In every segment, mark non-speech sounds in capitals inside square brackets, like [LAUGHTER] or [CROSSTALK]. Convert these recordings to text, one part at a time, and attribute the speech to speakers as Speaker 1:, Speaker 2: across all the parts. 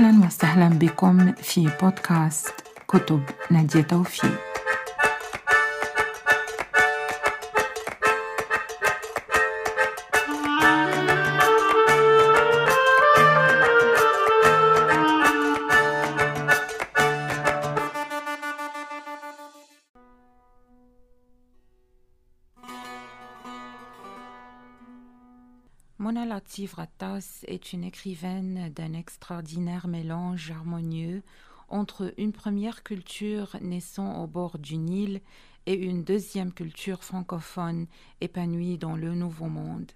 Speaker 1: أهلا وسهلا بكم في بودكاست كتب نادية توفيق. Rattas est une écrivaine d'un extraordinaire mélange harmonieux entre une première culture naissant au bord du Nil et une deuxième culture francophone épanouie dans le Nouveau Monde.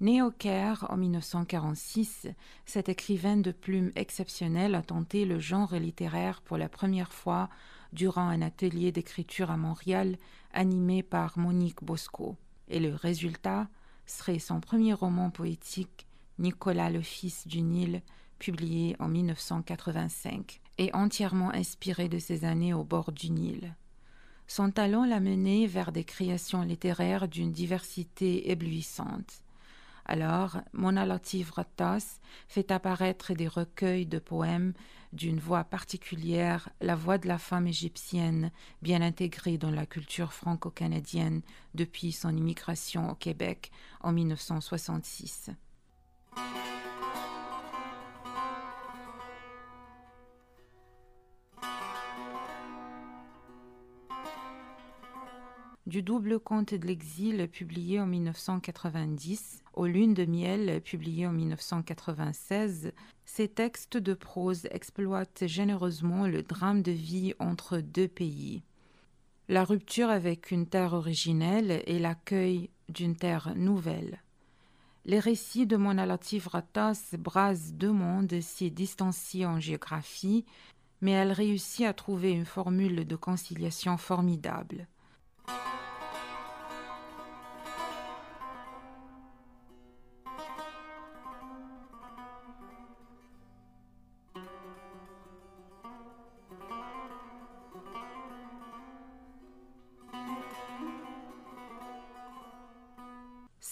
Speaker 1: Née au Caire en 1946, cette écrivaine de plume exceptionnelle a tenté le genre littéraire pour la première fois durant un atelier d'écriture à Montréal animé par Monique Bosco. Et le résultat serait son premier roman poétique, Nicolas le fils du Nil, publié en 1985, et entièrement inspiré de ses années au bord du Nil. Son talent l'a mené vers des créations littéraires d'une diversité éblouissante. Alors, Mona Latif fait apparaître des recueils de poèmes d'une voix particulière, la voix de la femme égyptienne, bien intégrée dans la culture franco-canadienne depuis son immigration au Québec en 1966. Du double conte de l'exil publié en 1990 aux Lunes de miel publié en 1996, ces textes de prose exploitent généreusement le drame de vie entre deux pays. La rupture avec une terre originelle et l'accueil d'une terre nouvelle. Les récits de Mona Latif Rattas brasent deux mondes si distanciés en géographie, mais elle réussit à trouver une formule de conciliation formidable.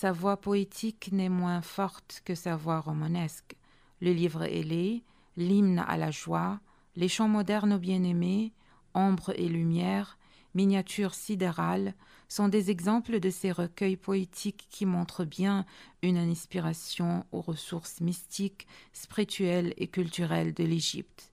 Speaker 1: Sa voix poétique n'est moins forte que sa voix romanesque. Le livre ailé, l'hymne à la joie, les chants modernes bien-aimés, ombre et lumière, miniatures sidérales, sont des exemples de ces recueils poétiques qui montrent bien une inspiration aux ressources mystiques, spirituelles et culturelles de l'Égypte.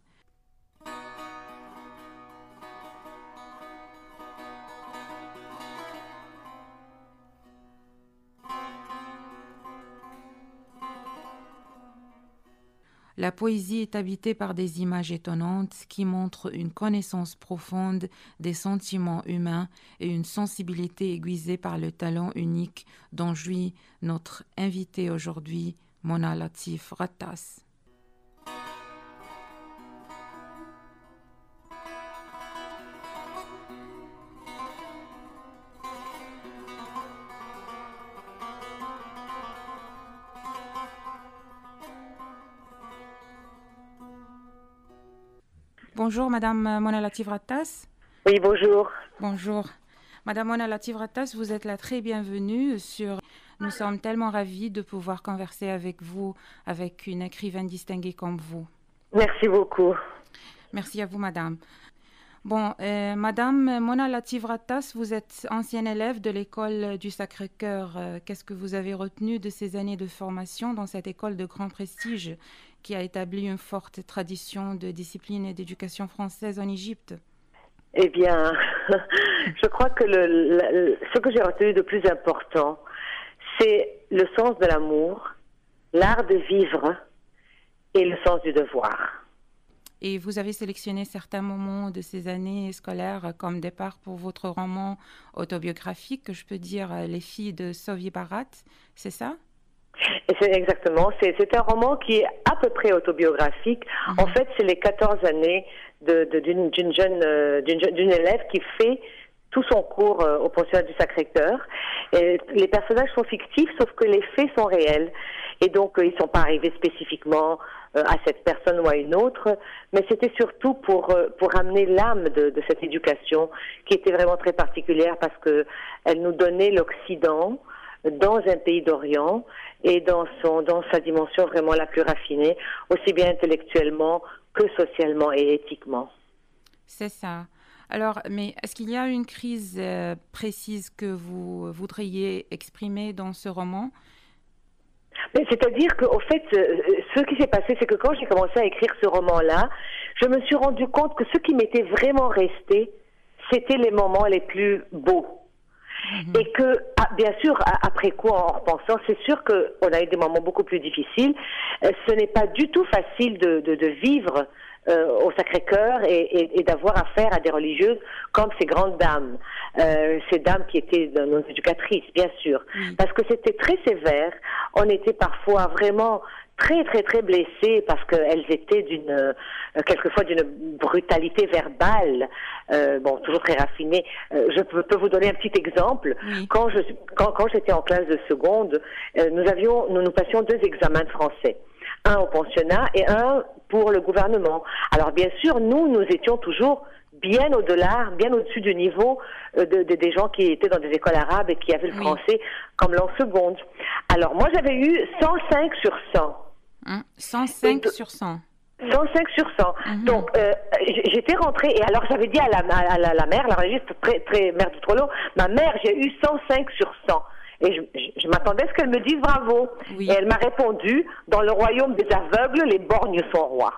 Speaker 1: La poésie est habitée par des images étonnantes qui montrent une connaissance profonde des sentiments humains et une sensibilité aiguisée par le talent unique dont jouit notre invité aujourd'hui, Mona Latif Rattas. Bonjour, Madame Mona Lativratas.
Speaker 2: Oui, bonjour.
Speaker 1: Bonjour. Madame Mona Lativratas, vous êtes la très bienvenue sur. Nous sommes tellement ravis de pouvoir converser avec vous, avec une écrivaine distinguée comme vous.
Speaker 2: Merci beaucoup.
Speaker 1: Merci à vous, Madame. Bon, euh, Madame Mona Lativratas, vous êtes ancienne élève de l'école du Sacré-Cœur. Euh, qu'est-ce que vous avez retenu de ces années de formation dans cette école de grand prestige qui a établi une forte tradition de discipline et d'éducation française en Égypte
Speaker 2: Eh bien, [LAUGHS] je crois que le, ce que j'ai retenu de plus important, c'est le sens de l'amour, l'art de vivre et le sens du devoir.
Speaker 1: Et vous avez sélectionné certains moments de ces années scolaires comme départ pour votre roman autobiographique, que je peux dire Les filles de Soviet Barat, c'est ça?
Speaker 2: C'est exactement. C'est un roman qui est à peu près autobiographique. Mhm. En fait, c'est les 14 années d'une de, jeune euh, d'une élève qui fait tout son cours euh, au pensionnat du Sacré-Cœur. Les personnages sont fictifs, sauf que les faits sont réels. Et donc, ils ne sont pas arrivés spécifiquement à cette personne ou à une autre, mais c'était surtout pour, pour amener l'âme de, de, cette éducation qui était vraiment très particulière parce qu'elle nous donnait l'Occident dans un pays d'Orient et dans, son, dans sa dimension vraiment la plus raffinée, aussi bien intellectuellement que socialement et éthiquement.
Speaker 1: C'est ça. Alors, mais est-ce qu'il y a une crise euh, précise que vous voudriez exprimer dans ce roman?
Speaker 2: C'est-à-dire qu'au fait, euh, ce qui s'est passé, c'est que quand j'ai commencé à écrire ce roman-là, je me suis rendu compte que ce qui m'était vraiment resté, c'était les moments les plus beaux. Et que, ah, bien sûr, après quoi, en repensant, c'est sûr qu'on a eu des moments beaucoup plus difficiles. Euh, ce n'est pas du tout facile de, de, de vivre euh, au Sacré-Cœur et, et, d'avoir affaire à des religieuses comme ces grandes dames, euh, ces dames qui étaient nos éducatrices, bien sûr, parce que c'était très sévère. On était parfois vraiment très très très blessées parce qu'elles étaient d'une euh, quelquefois d'une brutalité verbale euh, bon toujours très raffinée euh, je peux, peux, vous donner un petit exemple quand je quand, quand j'étais en classe de seconde euh, nous avions nous nous passions deux examens de français un au pensionnat et un pour le gouvernement. Alors bien sûr, nous, nous étions toujours bien au-delà, bien au-dessus du niveau euh, de, des gens qui étaient dans des écoles arabes et qui avaient le français comme langue seconde. Alors moi, j'avais eu 105 sur 100.
Speaker 1: 105 hein, sur 100.
Speaker 2: 105 sur 100. Mhm. Donc, euh, j'étais rentrée et alors j'avais dit à la, à la, la mère, la registre très, très mère du Trollo, ma mère, j'ai eu 105 sur 100. Et je, m'attendais à ce qu'elle me dise bravo. Et elle m'a répondu, dans le royaume des aveugles, les borgnes sont rois.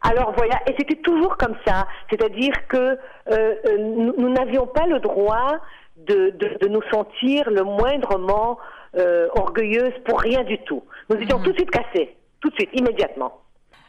Speaker 2: Alors voilà, et c'était toujours comme ça, c'est-à-dire que euh, euh, nous n'avions pas le droit de, de, nous sentir le moindrement euh, orgueilleuses pour rien du tout. Nous étions mhm. tout de suite cassés, tout de suite, immédiatement.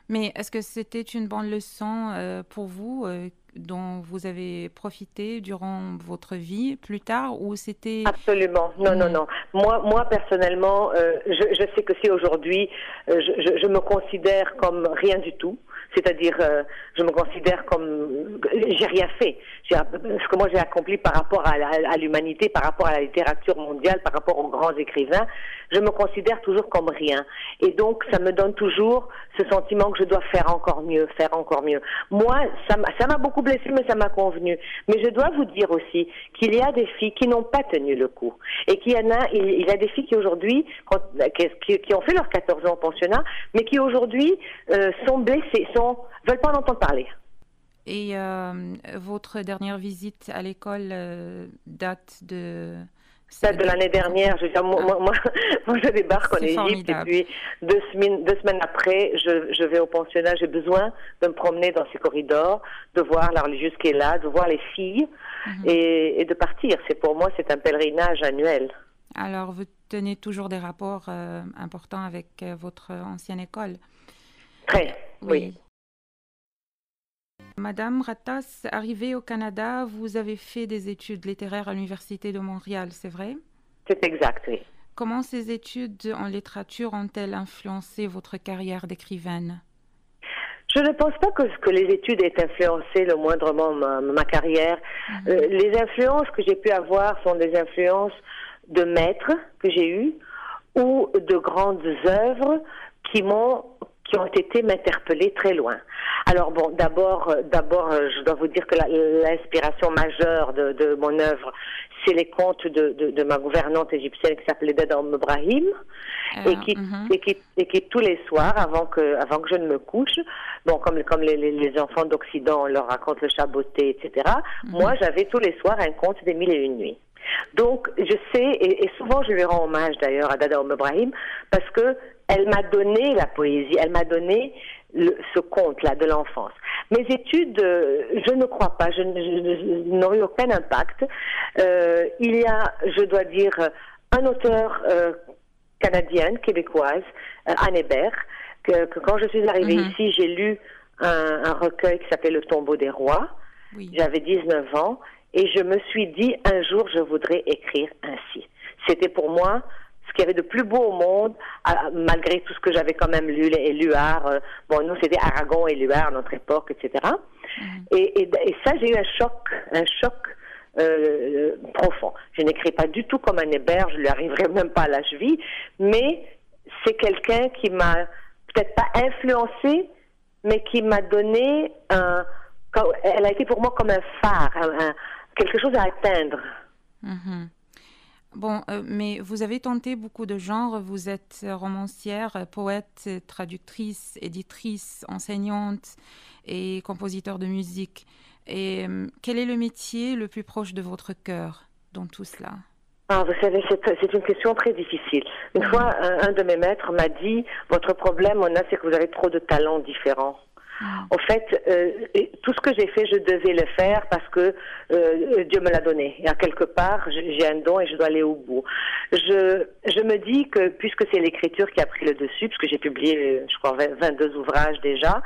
Speaker 1: Mais est-ce que c'était une bonne leçon euh, pour vous euh, dont vous avez profité durant votre vie plus tard ou c'était
Speaker 2: absolument non non non moi moi personnellement euh, je, je, sais que si aujourd'hui je, je, je, me considère comme rien du tout c'est-à-dire, euh, je me considère comme j'ai rien fait. Ce que moi j'ai accompli par rapport à, l'humanité, par rapport à la littérature mondiale, par rapport aux grands écrivains, je me considère toujours comme rien. Et donc, ça me donne toujours ce sentiment que je dois faire encore mieux, faire encore mieux. Moi, ça m'a beaucoup blessé, mais ça m'a convenu. Mais je dois vous dire aussi qu'il y a des filles qui n'ont pas tenu le coup. Et qu'il y en a, il, y a des filles qui aujourd'hui, qui, qui, ont fait leurs 14 ans au pensionnat, mais qui aujourd'hui euh, sont blessées, sont veulent pas en entendre parler.
Speaker 1: Et euh, votre dernière visite à l'école euh, date de
Speaker 2: date de l'année dernière. Je, moi, moi, [LAUGHS] moi, je débarque en Égypte et puis deux semaines, deux semaines après, je, je vais au pensionnat. J'ai besoin de me promener dans ces corridors, de voir la religieuse qui est là, de voir les filles mhm. et, et, de partir. C'est pour moi, c'est un pèlerinage annuel.
Speaker 1: Alors, vous tenez toujours des rapports euh, importants avec votre ancienne école?
Speaker 2: Très, oui.
Speaker 1: Madame Ratas, arrivée au Canada, vous avez fait des études littéraires à l'Université de Montréal, c'est vrai?
Speaker 2: C'est exact, oui.
Speaker 1: Comment ces études en littérature ont-elles influencé votre carrière d'écrivaine?
Speaker 2: Je ne pense pas que, que les études aient influencé le moindrement ma, carrière. Mhm. Euh, les influences que j'ai pu avoir sont des influences de maîtres que j'ai eus ou de grandes œuvres qui m'ont qui ont été m'interpeller très loin. Alors bon, d'abord, euh, d'abord, euh, je dois vous dire que l'inspiration majeure de, de, mon œuvre, c'est les contes de, de, de, ma gouvernante égyptienne qui s'appelait Dada Ibrahim, et, ah, qui, mhm. et, qui, et qui tous les soirs, avant que, avant que je ne me couche, bon, comme, comme les, les, enfants d'Occident, leur raconte le chaboté, etc. Mhm. Moi, j'avais tous les soirs un conte des mille et une nuits. Donc, je sais, et, et, souvent je lui rends hommage d'ailleurs à Dada Ibrahim, parce que elle m'a donné la poésie, elle m'a donné ce conte-là de l'enfance. Mes études, euh, je ne crois pas, je, n'ont eu aucun impact. Euh, il y a, je dois dire, un auteur euh, canadienne, québécoise, Anne Hébert, que, quand je suis arrivée mhm. ici, j'ai lu un, un, recueil qui s'appelle Le tombeau des rois. J'avais 19 ans et je me suis dit, un jour, je voudrais écrire ainsi. C'était pour moi qu'il y avait de plus beau au monde, malgré tout ce que j'avais quand même lu, les Luard. Euh, bon, nous, c'était Aragon et Luard à notre époque, etc. Mhm. Et, et, et, ça, j'ai eu un choc, un choc euh, profond. Je n'écris pas du tout comme un Hébert, je lui arriverai même pas à la cheville, mais c'est quelqu'un qui m'a peut-être pas influencé, mais qui m'a donné un. Elle a été pour moi comme un phare, quelque chose à atteindre.
Speaker 1: Mhm. Bon, euh, mais vous avez tenté beaucoup de genres. Vous êtes romancière, poète, traductrice, éditrice, enseignante et compositeur de musique. Et euh, quel est le métier le plus proche de votre cœur dans tout cela?
Speaker 2: Ah, vous savez, c'est une question très difficile. Une fois, un, de mes maîtres m'a dit, votre problème, on a, c'est que vous avez trop de talents différents. En mm. fait, euh, tout ce que j'ai fait, je devais le faire parce que euh, Dieu me l'a donné. Et à quelque part, j'ai un don et je dois aller au bout. Je, je me dis que puisque c'est l'écriture qui a pris le dessus, puisque j'ai publié, je crois, 22 ouvrages déjà,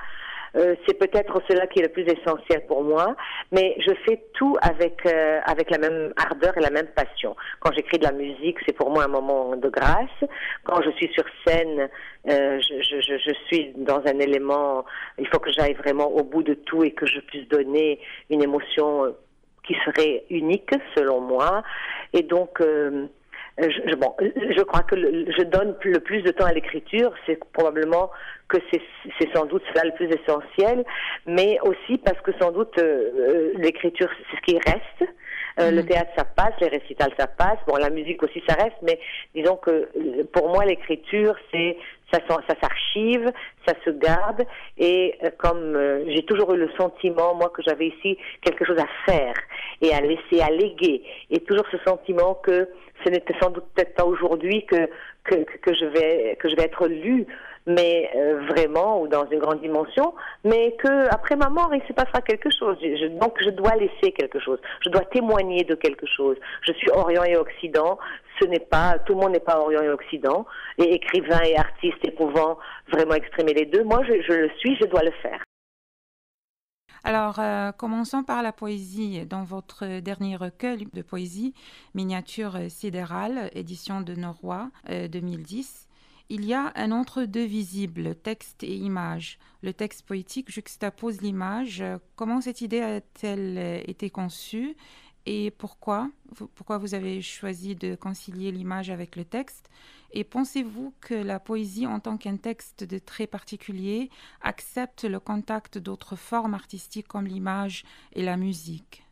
Speaker 2: euh, c'est peut-être cela qui est le plus essentiel pour moi, mais je fais tout avec euh, avec la même ardeur et la même passion. Quand j'écris de la musique, c'est pour moi un moment de grâce. Quand je suis sur scène, euh, je, je, je, suis dans un élément. Il faut que j'aille vraiment au bout de tout et que je puisse donner une émotion qui serait unique selon moi. Et donc je, bon, je crois que je donne le plus de temps à l'écriture, c'est probablement que c'est sans doute cela le plus essentiel, mais aussi parce que sans doute euh, euh, l'écriture, c'est ce qui reste. Euh, le mm. théâtre, ça passe, les récitals, ça passe. Bon, la musique aussi, ça reste, mais disons que pour moi, l'écriture, c'est ça, ça s'archive, ça se garde, et comme j'ai toujours eu le sentiment, moi, que j'avais ici quelque chose à faire et à laisser, à léguer, et toujours ce sentiment que ce n'était sans doute peut-être pas aujourd'hui que, que, que, je vais, que je vais être lu, mais euh, vraiment, ou dans une grande dimension, mais que après ma mort, il se passera quelque chose. donc je dois laisser quelque chose. Je dois témoigner de quelque chose. Je suis Orient et Occident. Ce n'est pas, tout le monde n'est pas Orient et Occident. Et écrivain et artiste et pouvant vraiment exprimer les deux, moi je, le suis, je dois le faire.
Speaker 1: Alors, euh, commençons par la poésie. Dans votre dernier recueil de poésie, Miniature sidérale, édition de Norrois, 2010, euh, il y a un entre-deux visible, texte et image. Le texte poétique juxtapose l'image. Comment cette idée a-t-elle été conçue et pourquoi Pourquoi vous avez choisi de concilier l'image avec le texte? Et pensez-vous que la poésie, en tant qu'un texte de très particulier, accepte le contact d'autres formes artistiques comme l'image et la musique?
Speaker 2: euh,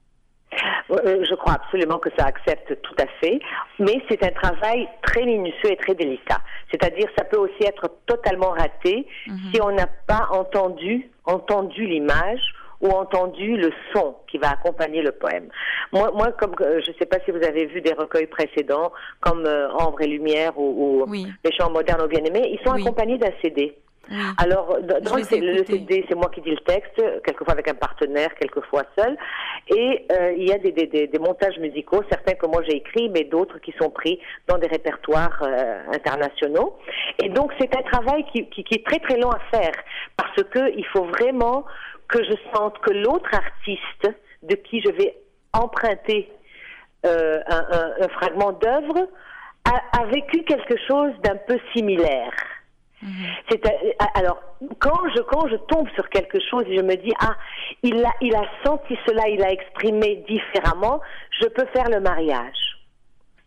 Speaker 2: je crois absolument que ça accepte tout à fait, mais c'est un travail très minutieux et très délicat. C'est-à-dire, ça peut aussi être totalement raté mhm. si on n'a pas entendu entendu l'image ou entendu le son qui va accompagner le poème. Moi, moi comme euh, je ne sais pas si vous avez vu des recueils précédents, comme euh, Ambre et Lumière ou, Les chants modernes aux bien-aimés, ils sont accompagnés d'un CD. Alors, dans le CD, c'est moi qui dis le texte, quelquefois avec un partenaire, quelquefois seul. Et euh, il y a des, des, des, montages musicaux, certains que moi j'ai écrits, mais d'autres qui sont pris dans des répertoires internationaux. Et donc, c'est un travail qui, qui, qui, est très très long à faire, parce que il faut vraiment que je sente que l'autre artiste de qui je vais emprunter euh, un, fragment d'œuvre a, vécu quelque chose d'un peu similaire. Mhm. C'est alors quand je quand je tombe sur quelque chose et je me dis ah il a il a senti cela il a exprimé différemment je peux faire le mariage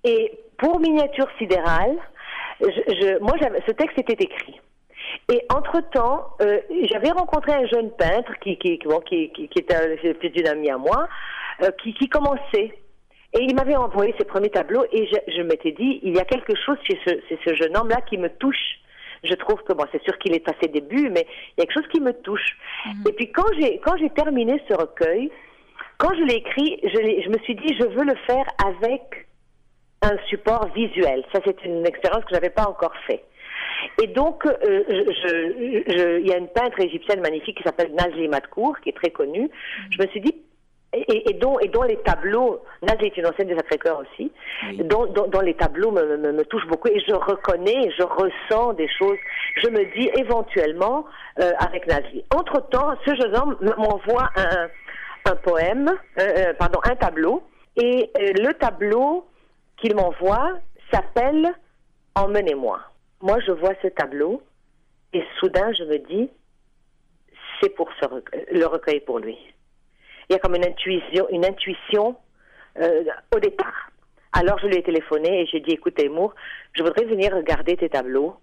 Speaker 2: et pour miniature sidérale moi ce texte était écrit et entre-temps, euh, j'avais rencontré un jeune peintre qui, qui, qui, qui, qui était amie à moi, euh, qui, qui commençait. Et il m'avait envoyé ses premiers tableaux et je, je m'étais dit, il y a quelque chose chez ce jeune homme-là qui me touche. Je trouve que, bon, c'est sûr qu'il est à ses débuts, mais il y a quelque chose qui me touche. Mhm. Et puis quand j'ai, quand j'ai terminé ce recueil, quand je l'ai écrit, je, je me suis dit, je veux le faire avec un support visuel. Ça, c'est une expérience que j'avais pas encore fait. Et donc, euh, il y a une peintre égyptienne magnifique qui s'appelle Nazli Matkour, qui est très connue. Je me suis dit, et, dont, et dont les tableaux, Nazli est une ancienne des Sacré-Cœur aussi, dont, dont, les tableaux me, me, touchent beaucoup et je reconnais, je ressens des choses. Je me dis éventuellement euh, avec Nazli. Entre-temps, ce jeune homme m'envoie un, un poème, euh, pardon, un tableau, et le tableau qu'il m'envoie s'appelle Emmenez-moi moi, je vois ce tableau et soudain, je me dis, c'est pour ce le recueil pour lui. Il y a comme une intuition, une intuition euh, au départ. Alors, je lui ai téléphoné et j'ai dit, écoute, Amour, je voudrais venir regarder tes tableaux.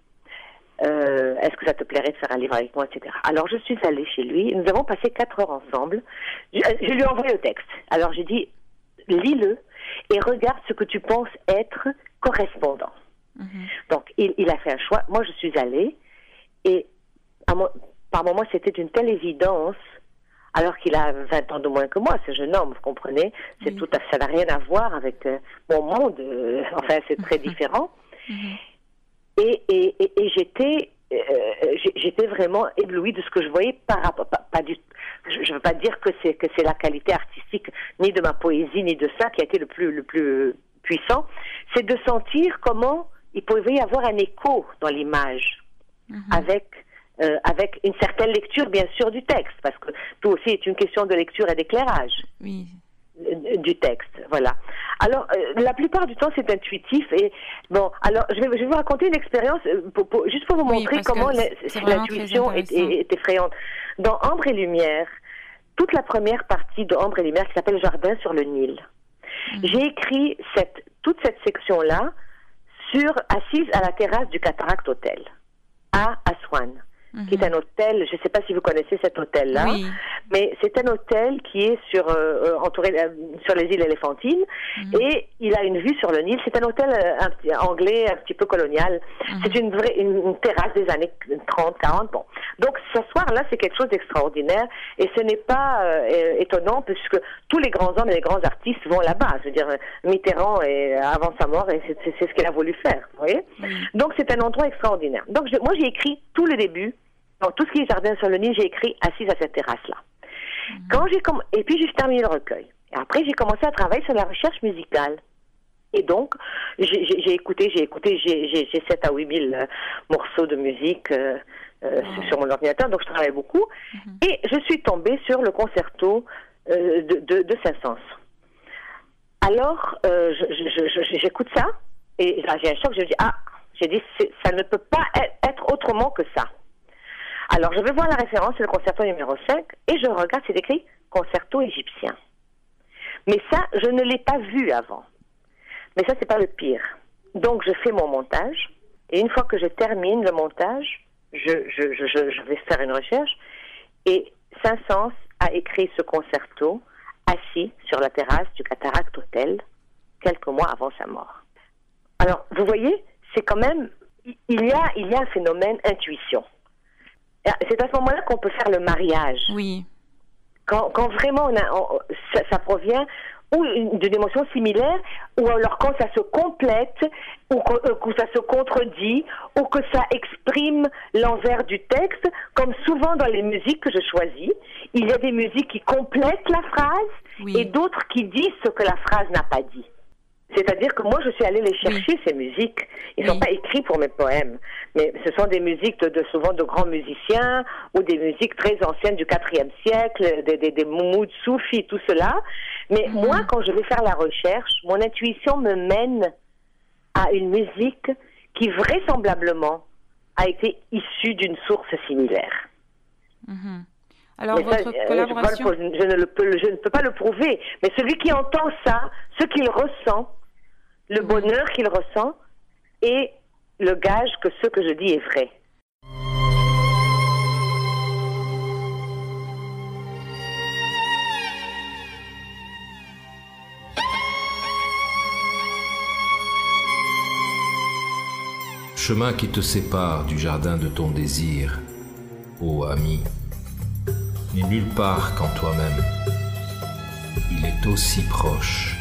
Speaker 2: euh, est-ce que ça te plairait de faire un livre avec moi, etc. Alors je suis allée chez lui, nous avons passé quatre heures ensemble. Je, je lui ai envoyé le texte. Alors j'ai dit, lis-le et regarde ce que tu penses être correspondant. Mhm. Donc il, il, a fait un choix. Moi je suis allée et à par moments c'était une telle évidence alors qu'il a 20 ans de moins que moi, ce jeune homme, vous comprenez C'est tout à, ça n'a rien à voir avec euh, mon monde. Euh, [LAUGHS] enfin, c'est très [LAUGHS] différent. Mhm. Et, et, et, j'étais, euh, j'étais vraiment éblouie de ce que je voyais par rapport, pas, du, je ne veux pas dire que c'est que c'est la qualité artistique ni de ma poésie ni de ça qui a été le plus le plus puissant, c'est de sentir comment il pouvait y avoir un écho dans l'image mhm. avec euh, avec une certaine lecture, bien sûr, du texte, parce que tout aussi est une question de lecture et d'éclairage. Oui. Euh, du texte, voilà. Alors, euh, la plupart du temps, c'est intuitif. Et bon, alors, je vais, je vais vous raconter une expérience, juste pour vous montrer comment l'intuition est, effrayante. Dans Ambre et Lumière, toute la première partie de Ambre et Lumière, qui s'appelle Jardin sur le Nil, mm. j'ai écrit cette, toute cette section-là sur assise à la terrasse du Cataract Hotel à Aswan qui est un hôtel. Je ne sais pas si vous connaissez cet hôtel-là, mais c'est un hôtel qui est sur euh, euh, entouré euh, sur les îles Éléphantines mhm. et il a une vue sur le Nil. C'est un hôtel un, anglais un petit peu colonial. Mhm. C'est une vraie une, terrasse des années 30, 40. Bon, donc ce soir-là, c'est quelque chose d'extraordinaire et ce n'est pas étonnant puisque tous les grands hommes et les grands artistes vont là-bas. Je veux dire, Mitterrand et avant sa mort, et c'est ce qu'il a voulu faire. Vous voyez? Donc c'est un endroit extraordinaire. Donc moi j'ai écrit tout le début donc, tout ce qui est jardin sur le Nil, j'ai écrit assise à cette terrasse-là. Quand j'ai Et puis, j'ai terminé le recueil. Et après, j'ai commencé à travailler sur la recherche musicale. Et donc, j'ai écouté, j'ai écouté, j'ai 7 à 8 000 euh, morceaux de musique euh, euh, sur mon ordinateur, donc je travaille beaucoup. Mhm. Et je suis tombée sur le concerto de, de, Saint-Saëns. Alors, j'écoute ça, et là, j'ai un choc, je me dis, ah, j'ai dit, ça ne peut pas être autrement que ça. Alors, je vais voir la référence, c'est le concerto numéro 5, et je regarde, c'est écrit concerto égyptien. Mais ça, je ne l'ai pas vu avant. Mais ça, c'est pas le pire. Donc, je fais mon montage, et une fois que je termine le montage, je, vais faire une recherche, et Saint-Saëns a écrit ce concerto assis sur la terrasse du Cataract Hotel quelques mois avant sa mort. Alors, vous voyez, c'est quand même, il y a, il y a un phénomène intuition. Ah, c'est à ce moment-là qu'on peut faire le mariage.
Speaker 1: Oui.
Speaker 2: Quand, quand vraiment ça, provient ou d'une émotion similaire, ou alors quand ça se complète, ou que, euh, ça se contredit, ou que ça exprime l'envers du texte, comme souvent dans les musiques que je choisis, il y a des musiques qui complètent la phrase et d'autres qui disent ce que la phrase n'a pas dit. C'est-à-dire que moi, je suis allée les chercher, ces musiques. Ils ne sont pas écrits pour mes poèmes, mais ce sont des musiques de, souvent de grands musiciens ou des musiques très anciennes du IVe siècle, des, des, des soufis, tout cela. Mais mhm. moi, quand je vais faire la recherche, mon intuition me mène à une musique qui vraisemblablement a été issue d'une source similaire.
Speaker 1: Mhm. Alors, votre euh, collaboration...
Speaker 2: je, ne le peux, je ne peux pas le prouver, mais celui qui entend ça, ce qu'il ressent, le bonheur qu'il ressent et le gage que ce que je dis est vrai.
Speaker 3: Chemin qui te sépare du jardin de ton désir, ô ami, n'est nulle part qu'en toi-même. Il est aussi proche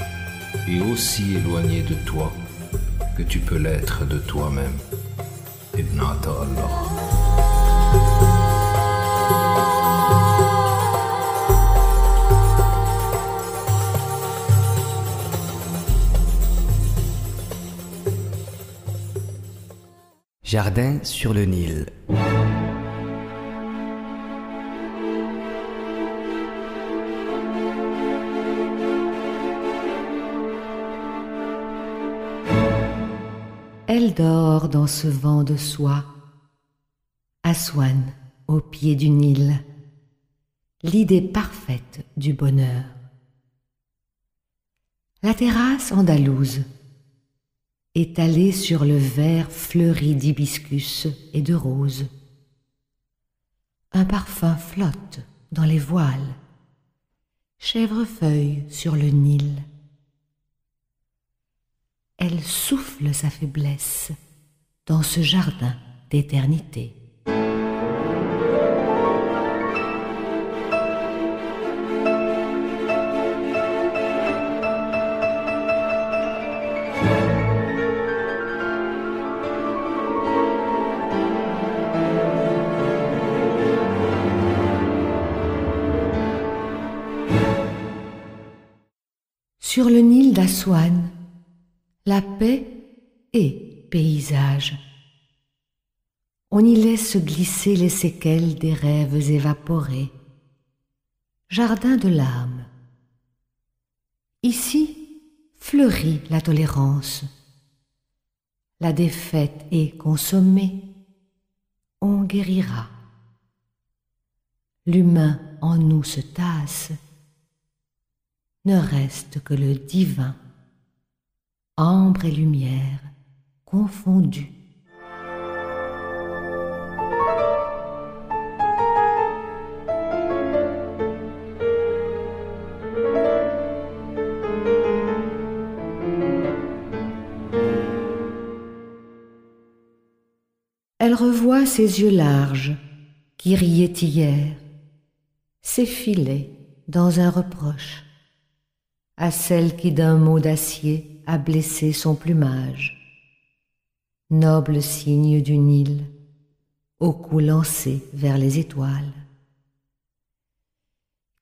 Speaker 3: et aussi éloigné de toi que tu peux l'être de toi-même. Ibn Allah.
Speaker 4: Jardin sur le Nil. Dans ce vent de soie, Aswan au pied du Nil, l'idée parfaite du bonheur. La terrasse andalouse étalé sur le verre fleuri d'hibiscus et de roses. Un parfum flotte dans les voiles, chèvrefeuille sur le Nil. Elle souffle sa faiblesse dans ce jardin d'éternité. Sur le Nil d'Aswan, la paix est paysage. On y laisse glisser les séquelles des rêves évaporés. Jardin de l'âme. Ici fleurit la tolérance. La défaite est consommée. On guérira. L'humain en nous se tasse ne reste que le divin, ambre et lumière Elle revoit ses yeux larges qui riaient hier, s'effiler dans un reproche à celle qui d'un mot d'acier a blessé son plumage. Noble signe du Nil, au cou lancé vers les étoiles.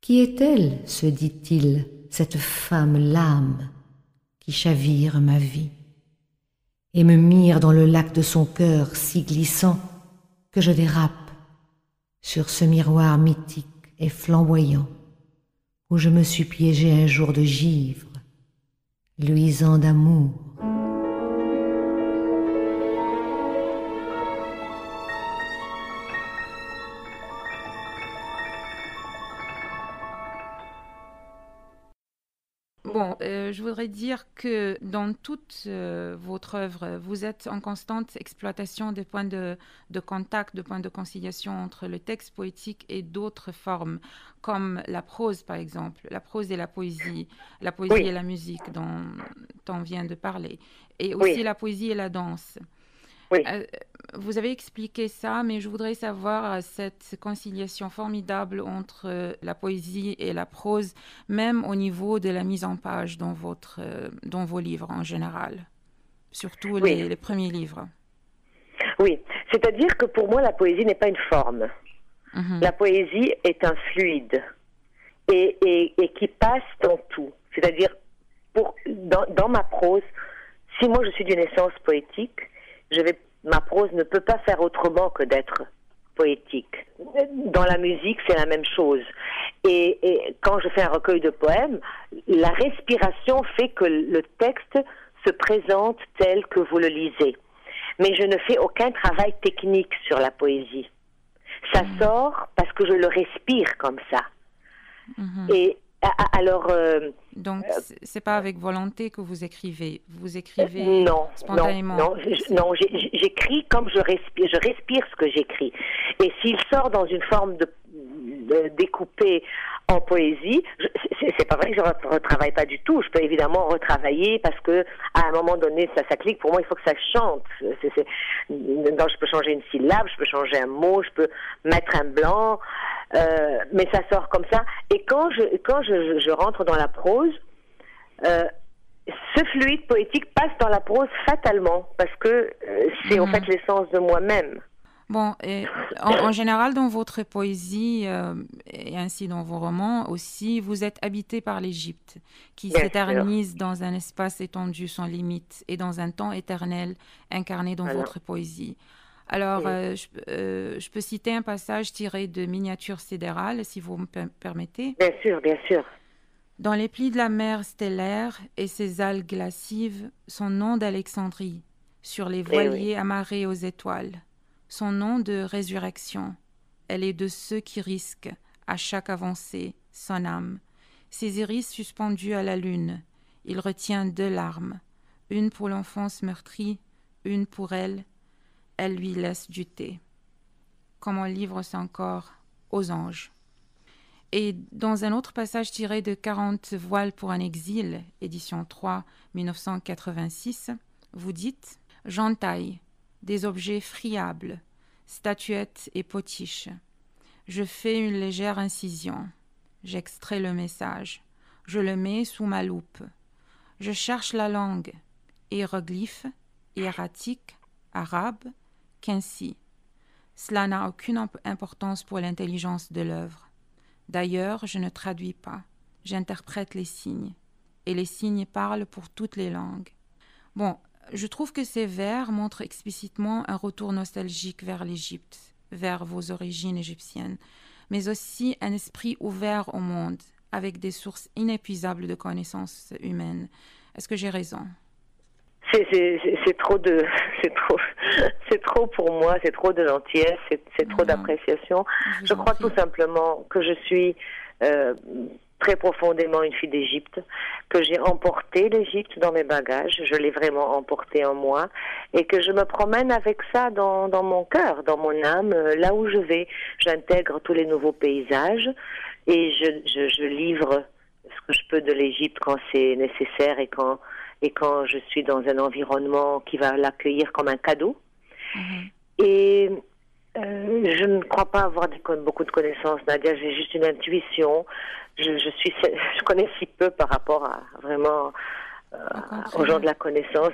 Speaker 4: Qui est-elle, se dit-il, cette femme lame qui chavire ma vie et me mire dans le lac de son cœur si glissant que je dérape sur ce miroir mythique et flamboyant où je me suis piégé un jour de givre, luisant d'amour.
Speaker 1: Bon, euh, je voudrais dire que dans toute euh, votre œuvre, vous êtes en constante exploitation des points de, de, contact, de points de conciliation entre le texte poétique et d'autres formes, comme la prose par exemple, la prose et la poésie, la poésie et la musique dont on vient de parler, et aussi la poésie et la danse.
Speaker 2: Oui.
Speaker 1: Euh, vous avez expliqué ça, mais je voudrais savoir euh, cette conciliation formidable entre euh, la poésie et la prose, même au niveau de la mise en page dans, votre, dans vos livres en général, surtout
Speaker 2: Oui.
Speaker 1: les, les premiers livres.
Speaker 2: Oui, c'est-à-dire que pour moi, la poésie n'est pas une forme.
Speaker 1: Mhm.
Speaker 2: La poésie est un fluide et, et, et qui passe dans tout. C'est-à-dire, pour, dans, dans ma prose, si moi je suis d'une essence poétique, je vais, ma prose ne peut pas faire autrement que d'être poétique. Dans la musique, c'est la même chose. Et, et quand je fais un recueil de poèmes, la respiration fait que le texte se présente tel que vous le lisez. Mais je ne fais aucun travail technique sur la poésie. Ça sort parce que je le respire comme ça.
Speaker 1: Mhm.
Speaker 2: Et alors, euh,
Speaker 1: Donc, c'est- c'est pas avec volonté que vous écrivez. Vous écrivez
Speaker 2: non, non,
Speaker 1: spontanément.
Speaker 2: non, non, j'écris comme je respire, je respire ce que j'écris. Et s'il sort dans une forme de, de découpé en poésie, c'est pas vrai que je retravaille pas du tout. Je peux évidemment retravailler parce que à un moment donné, ça, ça clique. Pour moi, il faut que ça chante. Donc, je peux changer une syllabe, je peux changer un mot, je peux mettre un blanc, euh, mais ça sort comme ça. Et quand je quand je, je rentre dans la prose, euh, ce fluide poétique passe dans la prose fatalement parce que euh, c'est en
Speaker 1: Mhm.
Speaker 2: fait l'essence de moi-même.
Speaker 1: Bon, et en, en général, dans votre poésie euh, et ainsi dans vos romans aussi, vous êtes habité par l'Égypte, qui s'éternise dans un espace étendu sans limite et dans un temps éternel incarné dans votre poésie. Alors,
Speaker 2: Oui.
Speaker 1: euh, je, euh, je peux citer un passage tiré de Miniatures sidérales, si vous me per- permettez.
Speaker 2: Bien sûr, bien sûr.
Speaker 1: Dans les plis de la mer stellaire et ses algues glacives, son nom d'Alexandrie, sur les
Speaker 2: Eh
Speaker 1: voiliers amarrés aux étoiles, son nom de résurrection, elle est de ceux qui risquent, à chaque avancée, son âme. Ses iris suspendus à la lune, il retient deux larmes, une pour l'enfance meurtrie, une pour elle. Elle lui laisse du thé. Comme on livre son corps aux anges. Et dans un autre passage tiré de 40 voiles pour un exil, édition 3, 1986, vous dites J'entaille des objets friables, statuettes et potiches. Je fais une légère incision. J'extrais le message. Je le mets sous ma loupe. Je cherche la langue. Hiéroglyphe, hiératique, arabe, qu'ainsi. Cela n'a aucune importance pour l'intelligence de l'œuvre. D'ailleurs, je ne traduis pas, j'interprète les signes, et les signes parlent pour toutes les langues. Bon, je trouve que ces vers montrent explicitement un retour nostalgique vers l'Égypte, vers vos origines égyptiennes, mais aussi un esprit ouvert au monde, avec des sources inépuisables de connaissances humaines. Est-ce que j'ai raison?
Speaker 2: C'est trop de [LAUGHS] c'est trop [LAUGHS] c'est trop pour moi c'est trop de gentillesse c'est trop d'appréciation. Je, crois tout simplement que je suis euh, très profondément une fille d'Égypte, que j'ai emporté l'Égypte dans mes bagages, je l'ai vraiment emporté en moi, et que je me promène avec ça dans, dans mon cœur, dans mon âme, euh, là où je vais. J'intègre tous les nouveaux paysages et je, je, je livre ce que je peux de l'Égypte quand c'est nécessaire et quand, et quand je suis dans un environnement qui va l'accueillir comme un cadeau. Mhm. Et euh, je ne crois pas avoir beaucoup de connaissances, Nadia. J'ai juste une intuition. Je, suis, [LAUGHS] je connais si peu par rapport à vraiment aux gens de la connaissance.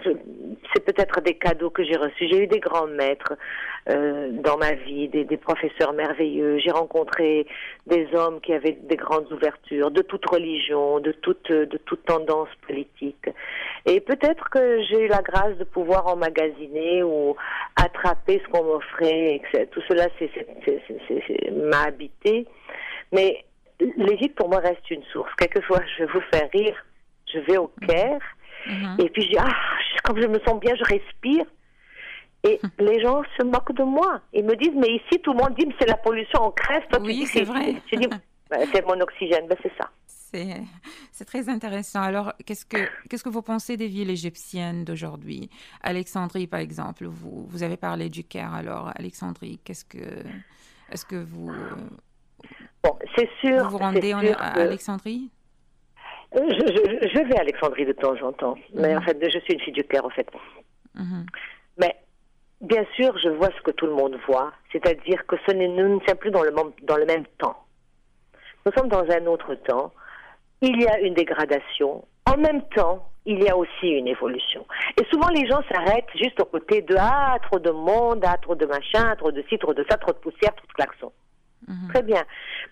Speaker 2: C'est peut-être des cadeaux que j'ai reçus. J'ai eu des grands maîtres euh, dans ma vie, des, professeurs merveilleux. J'ai rencontré des hommes qui avaient des grandes ouvertures, de toute religion, de toute, de toute tendance politique. Et peut-être que j'ai eu la grâce de pouvoir emmagasiner ou attraper ce qu'on m'offrait. Tout cela m'a habité. Mais l'Égypte, pour moi, reste une source. Quelquefois, je vais vous faire rire je vais au Caire, mhm. et puis je dis, ah, quand je me sens bien, je respire. Et [LAUGHS] les gens se moquent de moi. Ils me disent, mais ici, tout le monde dit, c'est la pollution, on crève.
Speaker 1: Toi, oui, c'est vrai.
Speaker 2: Je dis, [LAUGHS] c'est mon oxygène, ben, c'est ça.
Speaker 1: C'est très intéressant. Alors, qu'est-ce que qu'est-ce que vous pensez des villes égyptiennes d'aujourd'hui? Alexandrie, par exemple. Vous, vous avez parlé du Caire. Alors, Alexandrie, qu'est-ce que est-ce que vous
Speaker 2: bon, c'est sûr.
Speaker 1: Vous vous rendez en, à Alexandrie?
Speaker 2: Je, je, je, vais à Alexandrie de temps en temps, mais mhm. en fait, je suis une fille du Caire, en fait. Mhm. Mais bien sûr, je vois ce que tout le monde voit, c'est-à-dire que ce nous ne sommes plus dans le, dans le même temps. Nous sommes dans un autre temps. Il y a une dégradation. En même temps, il y a aussi une évolution. Et souvent, les gens s'arrêtent juste au côté de ah, trop de monde, ah, trop de machin, trop de ci, trop de ça, trop de poussière, trop de klaxons. Mhm. Très bien.